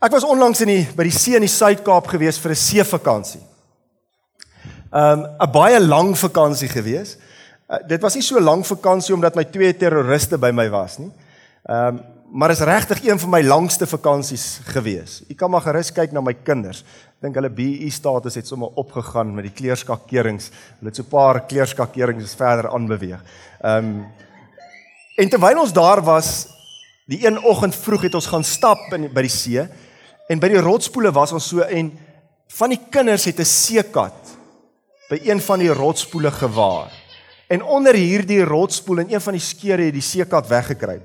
Ek was onlangs in die by die see in die Suid-Kaap gewees vir 'n seevakansie. Um 'n baie lang vakansie gewees. Uh, dit was nie so lank vakansie omdat my twee terroriste by my was nie. Um maar is regtig een van my langste vakansies gewees. Ek kan maar gerus kyk na my kinders. Ek dink hulle BE status het sommer opgegaan met die kleurskakerings. Hulle het so 'n paar kleurskakerings verder aanbeweeg. Um en terwyl ons daar was, die een oggend vroeg het ons gaan stap in by die see En by die rotspoele was ons so en van die kinders het 'n seekat by een van die rotspoele gewaar. En onder hierdie rotspoel in een van die skeure het die seekat weggekruip.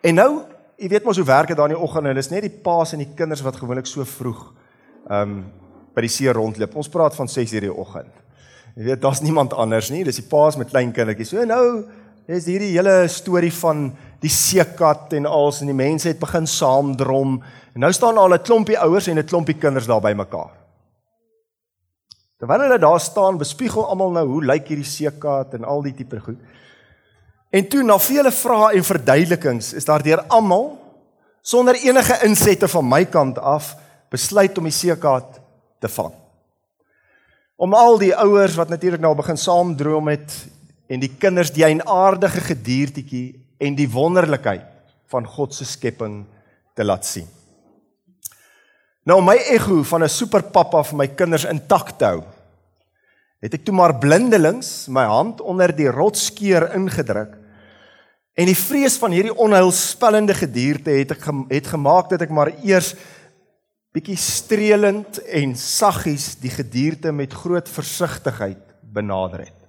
En nou, jy weet mos hoe werk dit daar in die oggend, hulle is net die paas en die kinders wat gewoonlik so vroeg ehm um, by die see rondloop. Ons praat van 6:00 die oggend. Jy weet, daar's niemand anders nie, dis die paas met klein kindertjies. So nou is hierdie hele storie van die seekat en als en die mense het begin saamdrom En nou staan al 'n klompie ouers en 'n klompie kinders daar by mekaar. Terwyl hulle daar staan, bespiegel almal nou hoe lyk hierdie seekat en al die tipe goed. En toe na vele vrae en verduidelikings is daar deur almal sonder enige insette van my kant af besluit om die seekat te vang. Om al die ouers wat natuurlik nou begin saamdroom het en die kinders die eienaardige gediertjie en die wonderlikheid van God se skepping te laat sien. Nou my ego van 'n superpappa vir my kinders intak te hou, het ek toe maar blindelings my hand onder die rotskeur ingedruk. En die vrees van hierdie onheilspellende gedierte het ek het gemaak dat ek maar eers bietjie streelend en saggies die gedierte met groot versigtigheid benader het.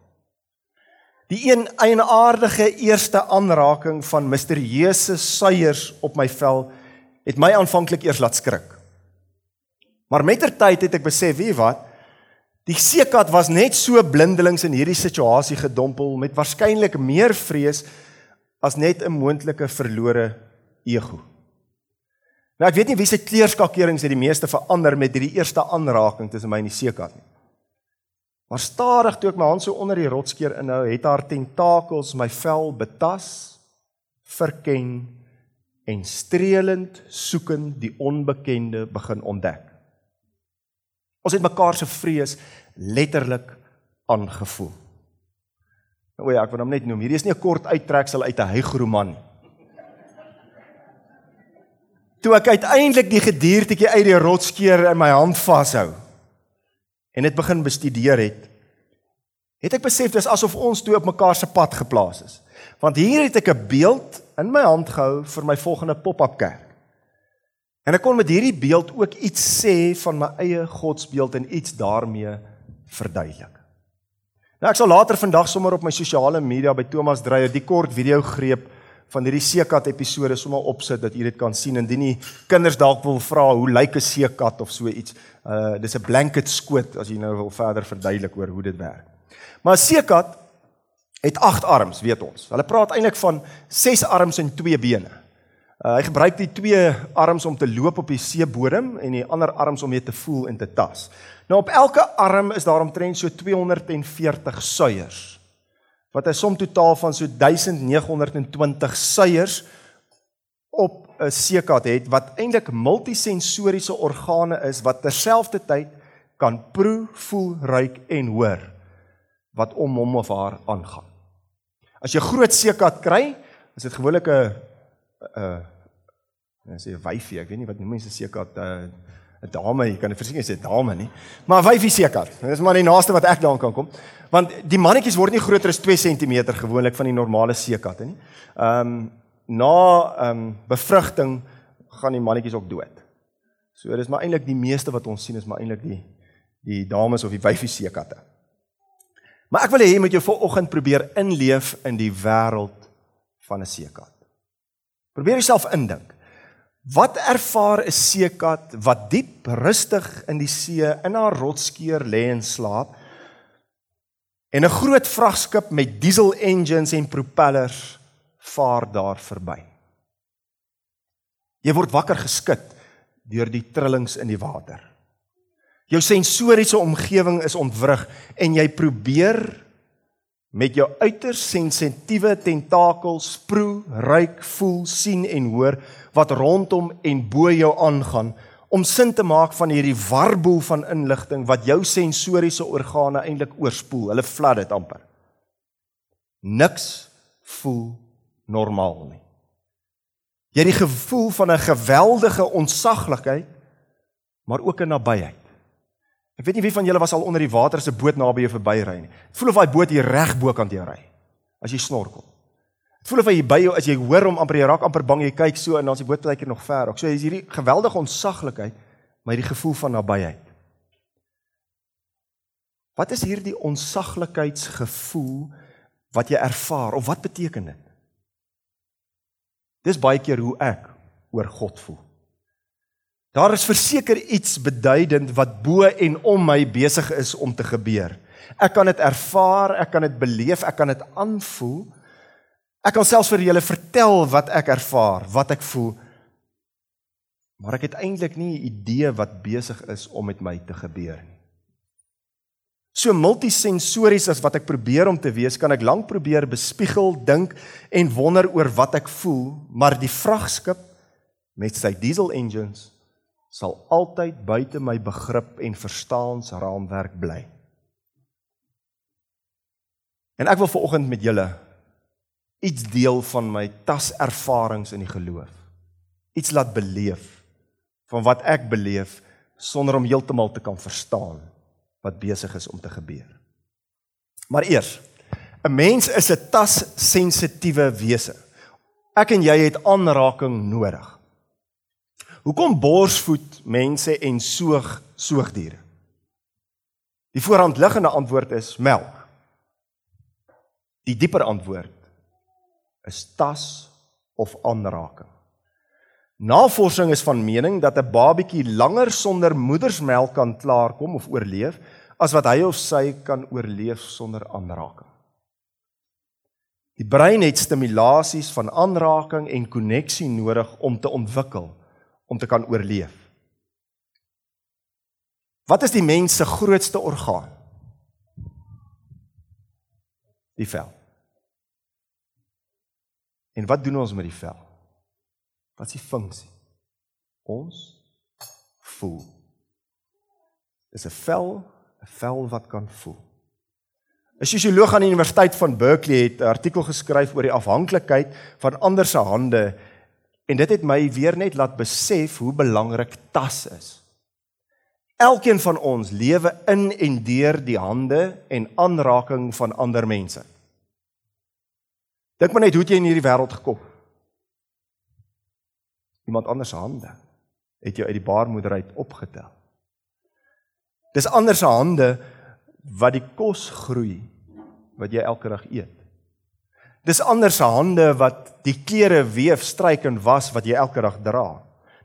Die een eienaardige eerste aanraking van misterieuse suiers op my vel het my aanvanklik eers laat skrik. Maar mettertyd het ek besef, weet wat? Die seekat was net so blindelings in hierdie situasie gedompel met waarskynlik meer vrees as net 'n moontlike verlore ego. Nou ek weet nie wie se kleurskakerings het die meeste verander met hierdie eerste aanraking tussen my en die seekat nie. Maar stadig toe ek my hand so onder die rotskeur inhou, het haar tentakels my vel betas, verken en streelend soekend die onbekende begin ontdek. Ons het mekaar se vrees letterlik aangevoel. Nou ja, ek wil hom net noem. Hierdie is nie 'n kort uittreksel uit 'n hygroman nie. Toe ek uiteindelik die gediertjie uit die rotskeur in my hand vashou en dit begin bestudeer het, het ek besef dis asof ons twee op mekaar se pad geplaas is. Want hier het ek 'n beeld in my hand gehou vir my volgende pop-up kerk. En ek kon met hierdie beeld ook iets sê van my eie godsbeeld en iets daarmee verduidelik. Nou ek sal later vandag sommer op my sosiale media by Thomas Dreyer die kort video greep van hierdie seekat episode sommer opsit dat u dit kan sien indien die kinders dalk wil vra hoe lyk 'n seekat of so iets. Uh dis 'n blanket skoot as jy nou wil verder verduidelik oor hoe dit werk. Maar 'n seekat het 8 arms, weet ons. Hulle praat eintlik van 6 arms en 2 bene. Uh, hy gebruik die twee arms om te loop op die seebodem en die ander arms om mee te voel en te tas. Nou op elke arm is daar omtrent so 240 suiers. Wat 'n som totaal van so 1920 suiers op 'n seekat het wat eintlik multisensoriese organe is wat terselfdertyd kan proe, voel, ruik en hoor wat om hom of haar aangaan. As jy groot seekat kry, is dit gewoonlik 'n 'n En sê 'n wyfie, ek weet nie wat noem mense seekat 'n uh, 'n dame, jy kan verseker sê dame nie. Maar wyfie seekat. Dit is maar die naaste wat ek daaraan kan kom. Want die mannetjies word nie groter as 2 cm gewoonlik van die normale seekatte nie. Ehm um, na ehm um, bevrugting gaan die mannetjies ook dood. So dis maar eintlik die meeste wat ons sien is maar eintlik die die dames of die wyfie seekatte. Maar ek wil hê jy moet jou vanoggend probeer inleef in die wêreld van 'n seekat. Probeer jouself indink. Wat ervaar 'n seekat wat diep rustig in die see in haar rotskeur lê en slaap? En 'n groot vragskip met diesel engines en propellers vaar daar verby. Jy word wakker geskit deur die trillings in die water. Jou sensoriese omgewing is ontwrig en jy probeer met jou uiters sensitiewe tentakels proe, ruik, voel, sien en hoor wat rondom en bo jou aangaan om sin te maak van hierdie warboel van inligting wat jou sensoriese organe eintlik oorspoel. Hulle flood dit amper. Niks voel normaal nie. Jy het die gevoel van 'n geweldige onsaglikheid, maar ook 'n nabyheid. Ek weet nie wie van julle was al onder die water as 'n boot naby jou verbyry nie. Dit voel of daai boot hier reg bo kan jou ry as jy snorkel. Dit voel of hy by jou as jy hoor hom amper jy raak amper bang jy kyk so en dan is die boot baie keer nog ver. Ek sê so, is hierdie geweldige onsaglikheid, maar hierdie gevoel van nabyheid. Wat is hierdie onsaglikheidsgevoel wat jy ervaar of wat beteken dit? Dis baie keer hoe ek oor God voel. Daar is verseker iets beduidend wat bo en om my besig is om te gebeur. Ek kan dit ervaar, ek kan dit beleef, ek kan dit aanvoel. Ek kan selfs vir julle vertel wat ek ervaar, wat ek voel. Maar ek het eintlik nie 'n idee wat besig is om met my te gebeur nie. So multisensories as wat ek probeer om te wees, kan ek lank probeer bespiegel, dink en wonder oor wat ek voel, maar die vragskip met sy diesel engines sal altyd buite my begrip en verstaansraamwerk bly. En ek wil veraloggend met julle iets deel van my taservarings in die geloof. Iets laat beleef van wat ek beleef sonder om heeltemal te kan verstaan wat besig is om te gebeur. Maar eers, 'n mens is 'n tassensitiewe wese. Ek en jy het aanraking nodig. Hoekom borsvoed mense en soog soogdiere? Die voorhand liggende antwoord is melk. Die dieper antwoord is tas of aanraking. Navorsing is van mening dat 'n babatjie langer sonder moedersmelk kan klaarkom of oorleef as wat hy of sy kan oorleef sonder aanraking. Die brein het stimulasies van aanraking en koneksie nodig om te ontwikkel, om te kan oorleef. Wat is die mens se grootste orgaan? Die vel. En wat doen ons met die vel? Wat is die funksie? Ons voel. Dis 'n vel, 'n vel wat kan voel. 'n Sosioloog aan die Universiteit van Berkeley het 'n artikel geskryf oor die afhanklikheid van ander se hande en dit het my weer net laat besef hoe belangrik tas is. Elkeen van ons lewe in en deur die hande en aanraking van ander mense. Dink maar net hoe jy in hierdie wêreld gekom het iemand anders se hande het jou uit die baarmoeder uit opgetel. Dis ander se hande wat die kos groei wat jy elke dag eet. Dis ander se hande wat die klere weef, stryk en was wat jy elke dag dra.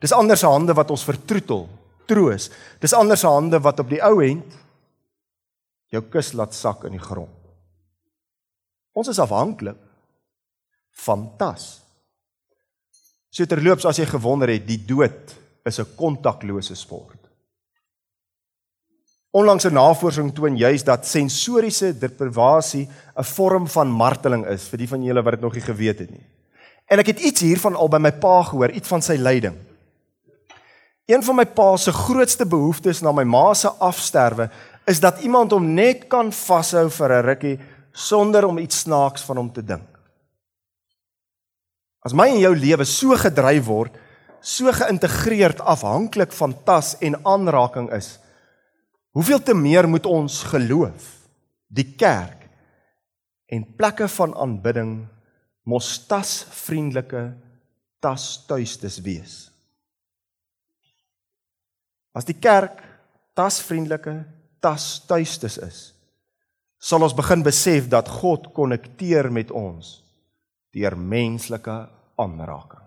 Dis ander se hande wat ons vertroetel, troos. Dis ander se hande wat op die ou end jou kus laat sak in die grond. Ons is afhanklik van tas. So terloops as jy gewonder het, die dood is 'n kontaklose sport. Onlangse navorsing toon juis dat sensoriese deprivasie 'n vorm van marteling is vir die van julle wat dit nog nie geweet het nie. En ek het iets hiervan al by my pa gehoor, iets van sy lyding. Een van my pa se grootste behoeftes na my ma se afsterwe is dat iemand hom net kan vashou vir 'n rukkie sonder om iets snaaks van hom te dink. As my en jou lewe so gedryf word, so geïntegreerd afhanklik van tas en aanraking is, hoeveel te meer moet ons geloof, die kerk en plekke van aanbidding mos tasvriendelike tastuistes wees. As die kerk tasvriendelike tastuistes is, sal ons begin besef dat God konnekteer met ons deur menslike aanraking.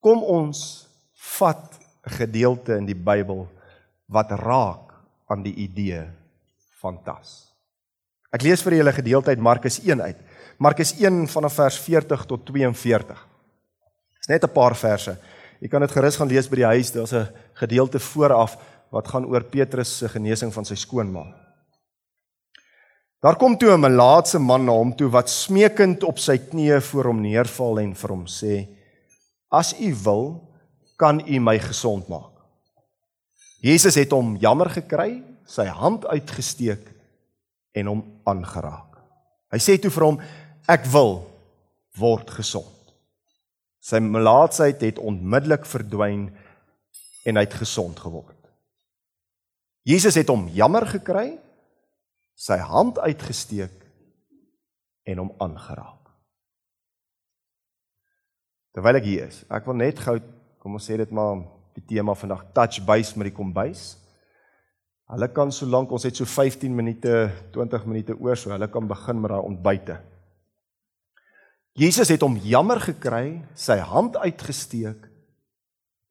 Kom ons vat 'n gedeelte in die Bybel wat raak aan die idee van tas. Ek lees vir julle gedeelte uit Markus 1 uit. Markus 1 vanaf vers 40 tot 42. Dis net 'n paar verse. Jy kan dit gerus gaan lees by die huis. Daar's 'n gedeelte vooraf wat gaan oor Petrus se genesing van sy skoonma. Daar kom toe 'n melaatse man na hom toe wat smeekend op sy knieë voor hom neerval en vir hom sê: "As u wil, kan u my gesond maak." Jesus het hom jammer gekry, sy hand uitgesteek en hom aangeraak. Hy sê toe vir hom: "Ek wil word gesond." Sy melaatsheid het onmiddellik verdwyn en hy het gesond geword. Jesus het hom jammer gekry, sy hand uitgesteek en hom aangeraak. Terwyl ek hier is, ek wil net gou kom ons sê dit maar die tema vandag touch base met die kombuis. Hulle kan solank ons het so 15 minute, 20 minute oor so hulle kan begin met daai ontbyte. Jesus het hom jammer gekry, sy hand uitgesteek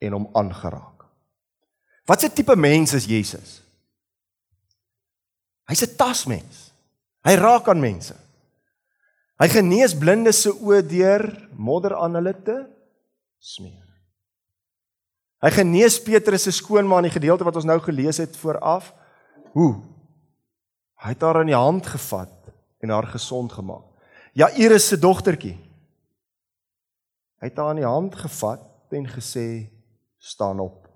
en hom aangeraak. Wat 'n tipe mens is Jesus? Hy's 'n tasmens. Hy raak aan mense. Hy genees blindes se oë deur modder aan hulle te smeer. Hy genees Petrus se skoonma in die gedeelte wat ons nou gelees het vooraf. Hoe? Hy het haar in die hand gevat en haar gesond gemaak. Ja, Iris se dogtertjie. Hy het haar in die hand gevat en gesê: "Staan op."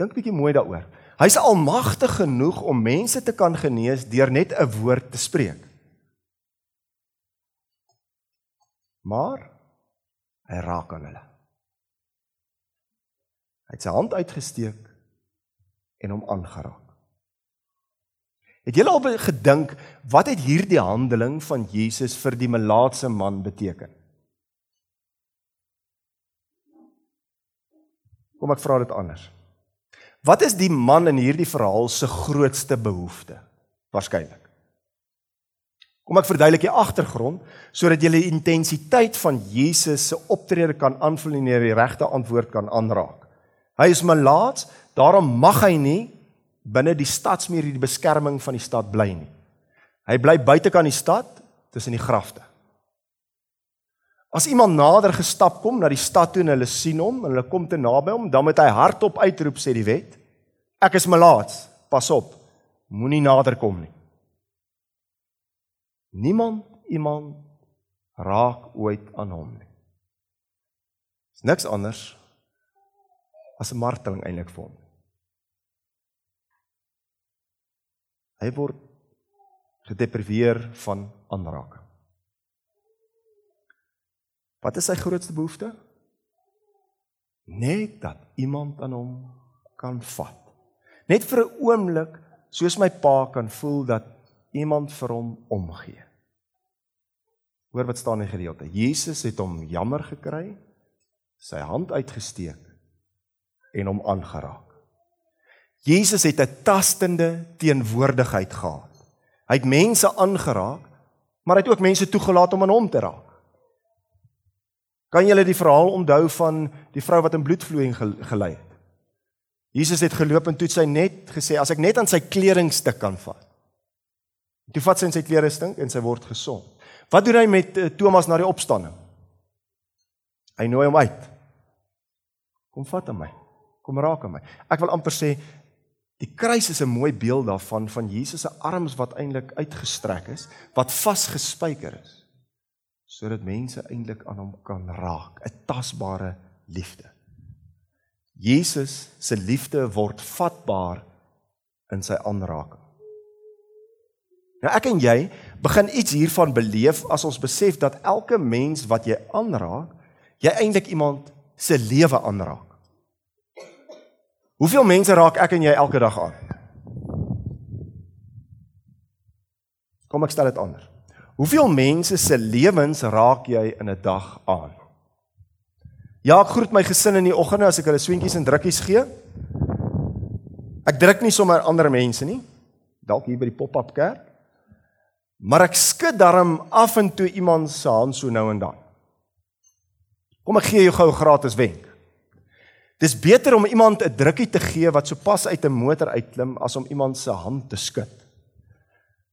Dink bietjie mooi daaroor. Hy's almagtig genoeg om mense te kan genees deur net 'n woord te spreek. Maar hy raak aan hulle. Hy het sy hand uitgesteek en hom aangeraak. Het julle al gedink wat het hierdie handeling van Jesus vir die melaatse man beteken? Kom ek vra dit anders. Wat is die man in hierdie verhaal se grootste behoefte? Waarskynlik. Kom ek verduidelik die agtergrond sodat jy die intensiteit van Jesus se optrede kan aanvul en die regte antwoord kan aanraak. Hy is malaats, daarom mag hy nie binne die stadsmuur die beskerming van die stad bly nie. Hy bly buitekant die stad tussen die grafte. As iemand nader gestap kom na die stad toe en hulle sien hom en hulle kom te naby hom, dan moet hy hardop uitroep sê die wet: Ek is malaats, pas op. Moenie nader kom nie. Niemand iemand raak ooit aan hom nie. Dis niks anders as 'n marteling eintlik vir hom. Hy word gedepriveer van aanraking. Wat is sy grootste behoefte? Net dat iemand aan hom kan vat. Net vir 'n oomblik, soos my pa kan voel dat iemand vir hom omgee. Hoor wat staan in die gedeelte. Jesus het hom jammer gekry, sy hand uitgesteek en hom aangeraak. Jesus het 'n tastende teenwoordigheid gehad. Hy het mense aangeraak, maar hy het ook mense toegelaat om aan hom te raak. Kan julle die verhaal onthou van die vrou wat in bloedvloeiing gelei het? Jesus het geloop en toe sy net gesê as ek net aan sy kledingstuk kan vat. Toe vat sy in sy kledingstuk en sy word gesond. Wat doen hy met uh, Thomas na die opstanding? Hy nooi hom uit. Kom vat aan my. Kom raak aan my. Ek wil amper sê die kruis is 'n mooi beeld daarvan van Jesus se arms wat eintlik uitgestrek is, wat vasgespijker is sodat mense eintlik aan hom kan raak, 'n tasbare liefde. Jesus se liefde word vatbaar in sy aanraking. Nou ek en jy begin iets hiervan beleef as ons besef dat elke mens wat jy aanraak, jy eintlik iemand se lewe aanraak. Hoeveel mense raak ek en jy elke dag aan? Kom ek stel dit anders. Hoeveel mense se lewens raak jy in 'n dag aan? Ja, ek groet my gesin in die oggende as ek hulle swentjies en drukkies gee. Ek druk nie sommer ander mense nie. Dalk hier by die pop-up kerk. Maar ek skud darm af en toe iemand se hand so nou en dan. Kom ek gee jou gou 'n gratis wenk. Dis beter om iemand 'n drukkie te gee wat sopas uit 'n motor uitklim as om iemand se hand te skud.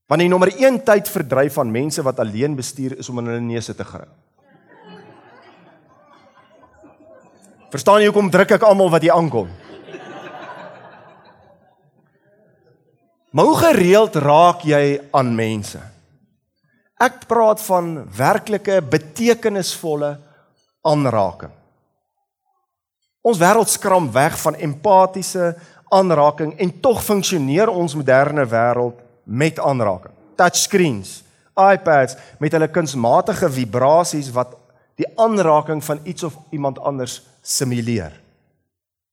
Want die nommer 1 tyd verdryf van mense wat alleen bestuur is om in hulle neuse te gryp. Verstaan jy hoekom druk ek almal wat hier aankom? Maar hoe gereeld raak jy aan mense? Ek praat van werklike betekenisvolle aanraking. Ons wêreld skram weg van empatiese aanraking en tog funksioneer ons moderne wêreld met aanraking. Touchscreens, iPads met hulle kunsmatige vibrasies wat die aanraking van iets of iemand anders simuleer.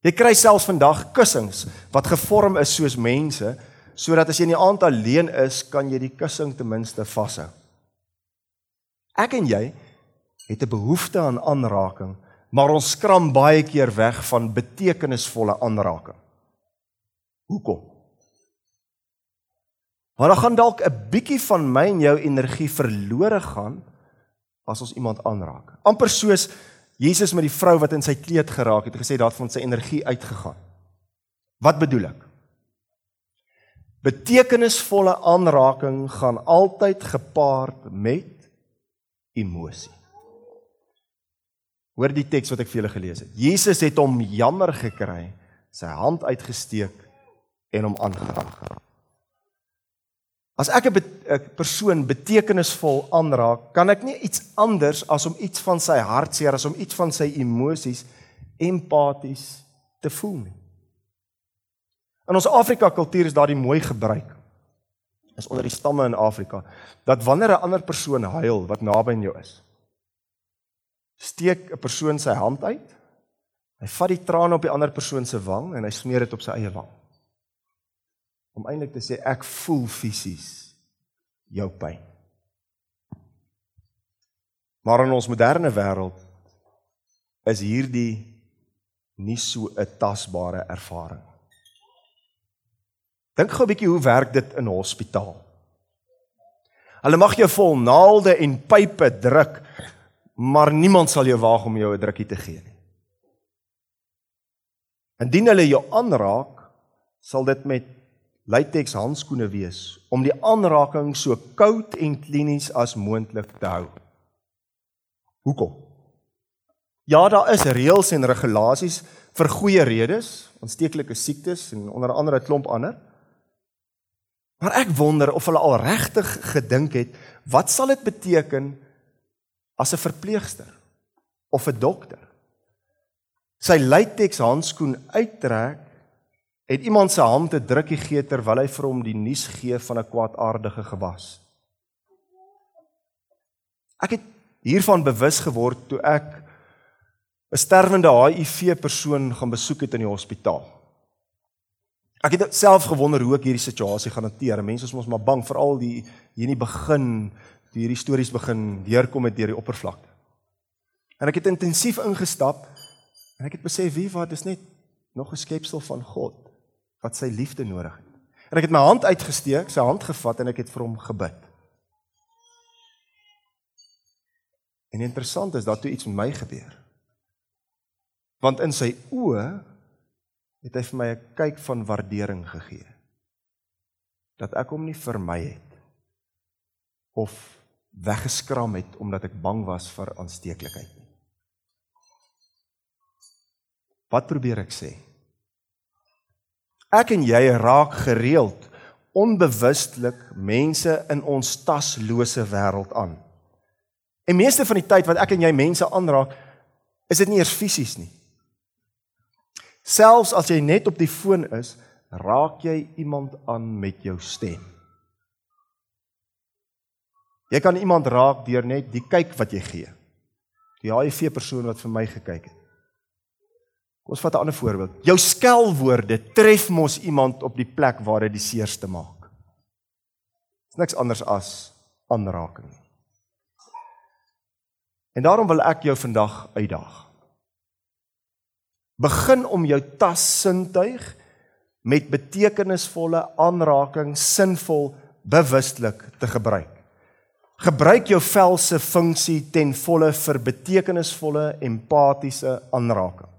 Jy kry selfs vandag kussings wat gevorm is soos mense sodat as jy in die aand alleen is, kan jy die kussing ten minste vashou. Ek en jy het 'n behoefte aan aanraking, maar ons skram baie keer weg van betekenisvolle aanraking. Hoekom? Want dan gaan dalk 'n bietjie van my en jou energie verlore gaan as ons iemand aanraak. Amper soos Jesus met die vrou wat in sy kleed geraak het, gesê daar van sy energie uitgegaan. Wat bedoel ek? Betekenisvolle aanraking gaan altyd gepaard met emosie. Hoor die teks wat ek vir julle gelees het. Jesus het hom jammer gekry, sy hand uitgesteek en hom aangeraak. As ek 'n persoon betekenisvol aanraak, kan ek nie iets anders as om iets van sy hartseer, as om iets van sy emosies empaties te voel nie. In ons Afrika kultuur is daardie mooi gebruik. Is onder die stamme in Afrika dat wanneer 'n ander persoon huil wat naby aan jou is, steek 'n persoon sy hand uit. Hy vat die trane op die ander persoon se wang en hy smeer dit op sy eie wang om eintlik te sê ek voel fisies jou pyn. Maar in ons moderne wêreld is hierdie nie so 'n tasbare ervaring. Dink gou 'n bietjie hoe werk dit in 'n hospitaal? Hulle mag jou vol naalde en pype druk, maar niemand sal jou waag om jou 'n drukkie te gee nie. Indien hulle jou aanraak, sal dit met latex handskoene wees om die aanraking so koud en klinies as moontlik te hou. Hoekom? Ja, daar is reëls en regulasies vir goeie redes, aansteeklike siektes en onder andere 'n klomp ander. Maar ek wonder of hulle al regtig gedink het wat sal dit beteken as 'n verpleegster of 'n dokter sy latex handskoen uittrek het iemand se hand te drukkie gee terwyl hy vir hom die nuus gee van 'n kwaadaardige gewas. Ek het hiervan bewus geword toe ek 'n sterwende HIV persoon gaan besoek het in die hospitaal. Ek het self gewonder hoe ek hierdie situasie gaan hanteer. Mense is mos maar bang veral die hier in die begin, toe hierdie stories begin deurkom met deur die oppervlakte. En ek het intensief ingestap en ek het besef wie wat is net nog 'n skepsel van God wat sy liefde nodig het. En ek het my hand uitgesteek, sy hand gevat en ek het vir hom gebid. En interessant is dat toe iets met my gebeur. Want in sy oë het hy vir my 'n kyk van waardering gegee. Dat ek hom nie vermy het of weggeskram het omdat ek bang was vir aansteeklikheid nie. Wat probeer ek sê? Ek en jy raak gereeld onbewustelik mense in ons taslose wêreld aan. En meeste van die tyd wat ek en jy mense aanraak, is dit nie eers fisies nie. Selfs as jy net op die foon is, raak jy iemand aan met jou stem. Jy kan iemand raak deur net die kyk wat jy gee. Die HIV persoon wat vir my gekyk het. Kom ons vat 'n ander voorbeeld. Jou skelwoorde tref mos iemand op die plek waar dit die seerste maak. Dis niks anders as aanraking. En daarom wil ek jou vandag uitdaag. Begin om jou tassintuig met betekenisvolle aanraking sinvol bewustelik te gebruik. Gebruik jou vel se funksie ten volle vir betekenisvolle empatiese aanraking.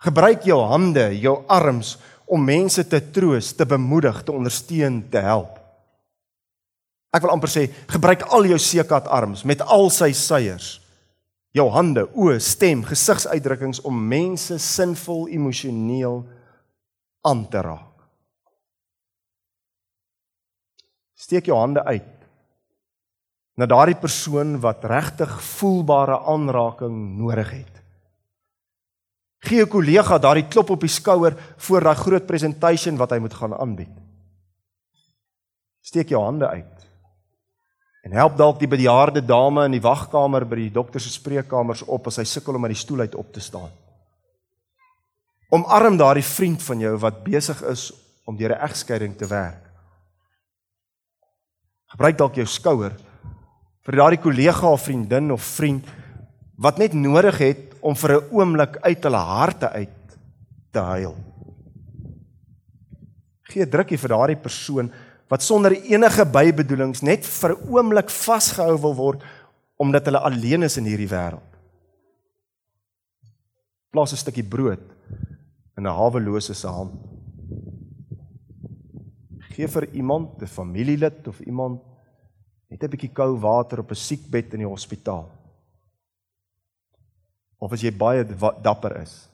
Gebruik jou hande, jou arms om mense te troos, te bemoedig, te ondersteun, te help. Ek wil amper sê, gebruik al jou sekat arms met al sy seiers. Jou hande, oë, stem, gesigsuitdrukkings om mense sinvol emosioneel aan te raak. Steek jou hande uit na daardie persoon wat regtig voelbare aanraking nodig het. Gee 'n kollega daardie klop op die skouer voor daai groot presentation wat hy moet gaan aanbied. Steek jou hande uit. En help dalk die bejaarde dame in die wagkamer by die dokter se spreekkamers op as hy sukkel om uit die stoel uit op te staan. Omarm daardie vriend van jou wat besig is om deur 'n egskeiding te werk. Gebruik dalk jou skouer vir daardie kollega of vriendin of vriend wat net nodig het om vir 'n oomblik uit hulle harte uit te huil. Gee 'n drukkie vir daardie persoon wat sonder enige bybedoelings net vir 'n oomblik vasgehou wil word omdat hulle alleen is in hierdie wêreld. Plaas 'n stukkie brood in 'n hawelose se hand. Gee vir iemand, 'n familielid of iemand net 'n bietjie koue water op 'n siekbed in die hospitaal. Of as jy baie dapper is,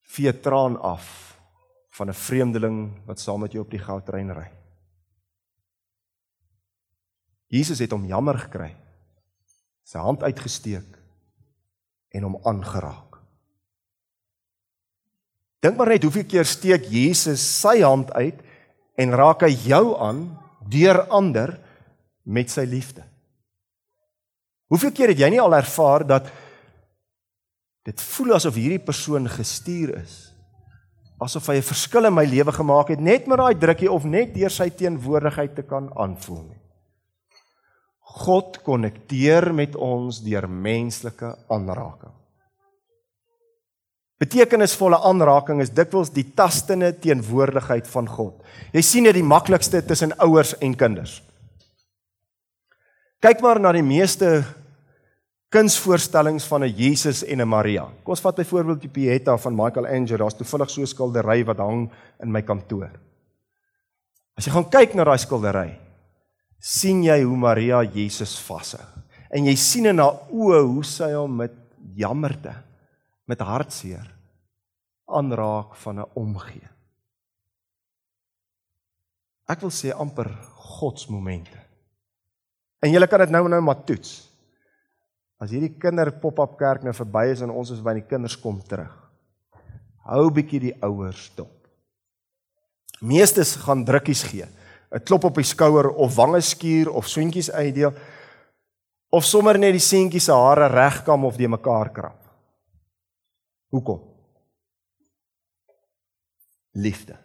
vee traan af van 'n vreemdeling wat saam met jou op die goudtrein ry. Jesus het hom jammer gekry. Sy hand uitgesteek en hom aangeraak. Dink maar net hoeveel keer steek Jesus sy hand uit en raak hy jou aan deur ander met sy liefde. Hoeveel keer het jy nie al ervaar dat dit voel asof hierdie persoon gestuur is? Asof hy 'n verskil in my lewe gemaak het net met daai drukkie of net deur sy teenwoordigheid te kan aanvoel nie. God konnekteer met ons deur menslike aanraking. Betekenisvolle aanraking is dikwels die tastende teenwoordigheid van God. Jy sien dit die maklikste tussen ouers en kinders. Kyk maar na die meeste kunsvoorstellings van 'n Jesus en 'n Maria. Kom ons vat byvoorbeeld die Pieta van Michelangelo. Daar's toevallig so 'n skildery wat hang in my kantoor. As jy gaan kyk na daai skildery, sien jy hoe Maria Jesus vashou. En jy sien in haar oë hoe sy hom met jammerte, met hartseer aanraak van 'n omgee. Ek wil sê amper godsmomente. En jy kan dit nou nou maar toets. As hierdie kinder pop-up kerk nou verby is en ons is by die kinders kom terug. Hou bietjie die ouers dop. Meestes gaan drukkies gee. 'n Klop op die skouer of wange skuur of soentjies uitdeel of sommer net die seentjie se hare regkam of die mekaar krap. Hoekom? Liefde.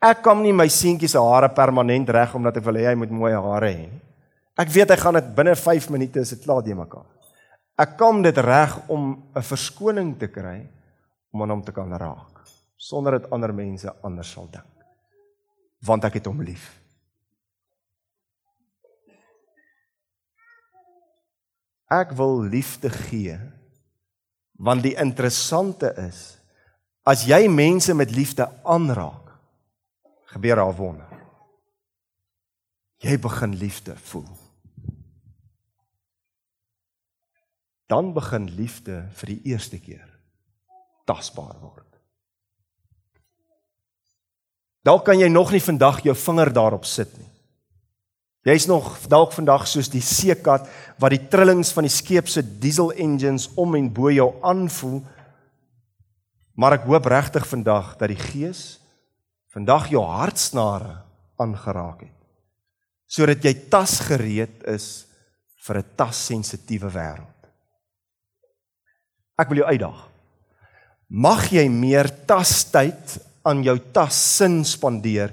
Ek kom nie my seentjie se hare permanent reg omdat ek wil hê hy moet mooi hare hê nie. Ek weet hy gaan dit binne 5 minute is dit klaar die mekaar. Ek kom dit reg om 'n verskoning te kry om aan hom te kan raak sonder dat ander mense anders sal dink. Want ek het hom lief. Ek wil liefde gee want die interessante is as jy mense met liefde aanraak gebeur daar wonder. Jy begin liefde voel. Dan begin liefde vir die eerste keer tasbaar word. Dalk kan jy nog nie vandag jou vinger daarop sit nie. Jy's nog dalk vandag soos die seekat wat die trillings van die skep se diesel engines om en bo jou aanvoel. Maar ek hoop regtig vandag dat die Gees vandag jou hartsnare aangeraak het sodat jy tasgereed is vir 'n tassensitiewe wêreld. Ek wil jou uitdaag. Mag jy meer tastyd aan jou tassin spandeer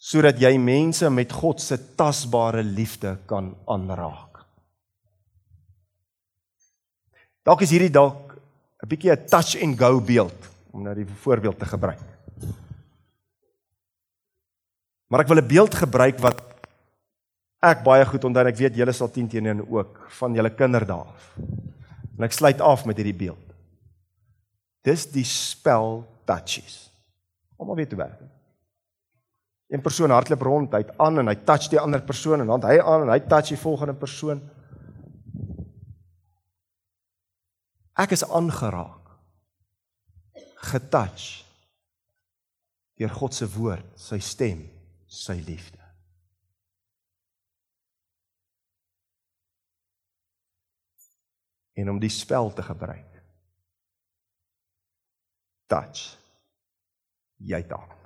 sodat jy mense met God se tasbare liefde kan aanraak. Dalk is hierdie dalk 'n bietjie 'n touch and go beeld om nou die voorbeeld te gebruik. Maar ek wil 'n beeld gebruik wat ek baie goed onthou en ek weet julle sal 10 teenoor en ook van julle kinderdae. En ek sluit af met hierdie beeld. Dis die spel touches. Almal weet hoe werk dit. Een persoon hardloop rond, hy't aan en hy touch die ander persoon en dan hy aan en hy touch die volgende persoon. Ek is aangeraak. Getouch deur God se woord, sy stem, sy liefde. En om die spel te gebruik. Touch. Jy dalk